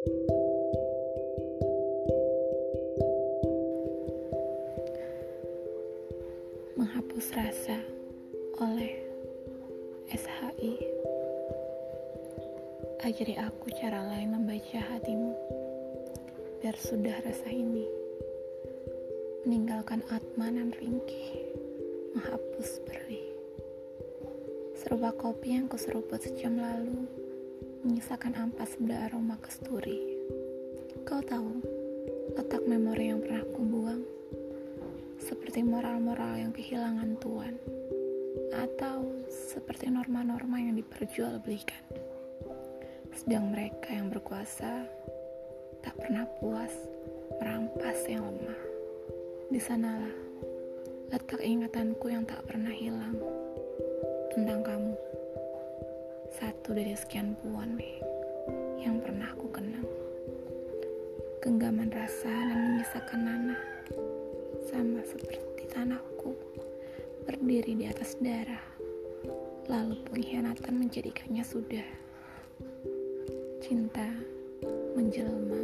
Menghapus Rasa oleh SHI Ajari aku cara lain membaca hatimu. Biar sudah rasa ini. Meninggalkan atmanan ringkih Menghapus perih. Serupa kopi yang kuseruput sejam lalu Menyisakan ampas benda aroma kesturi Kau tahu Letak memori yang pernah kubuang seperti moral-moral yang kehilangan tuan, atau seperti norma-norma yang diperjualbelikan. Sedang mereka yang berkuasa tak pernah puas merampas yang lemah. Di sanalah letak ingatanku yang tak pernah hilang tentang kamu. Satu dari sekian puan yang pernah ku kenang. Genggaman rasa dan menyisakan nanah sama seperti tanahku berdiri di atas darah lalu pengkhianatan menjadikannya sudah cinta menjelma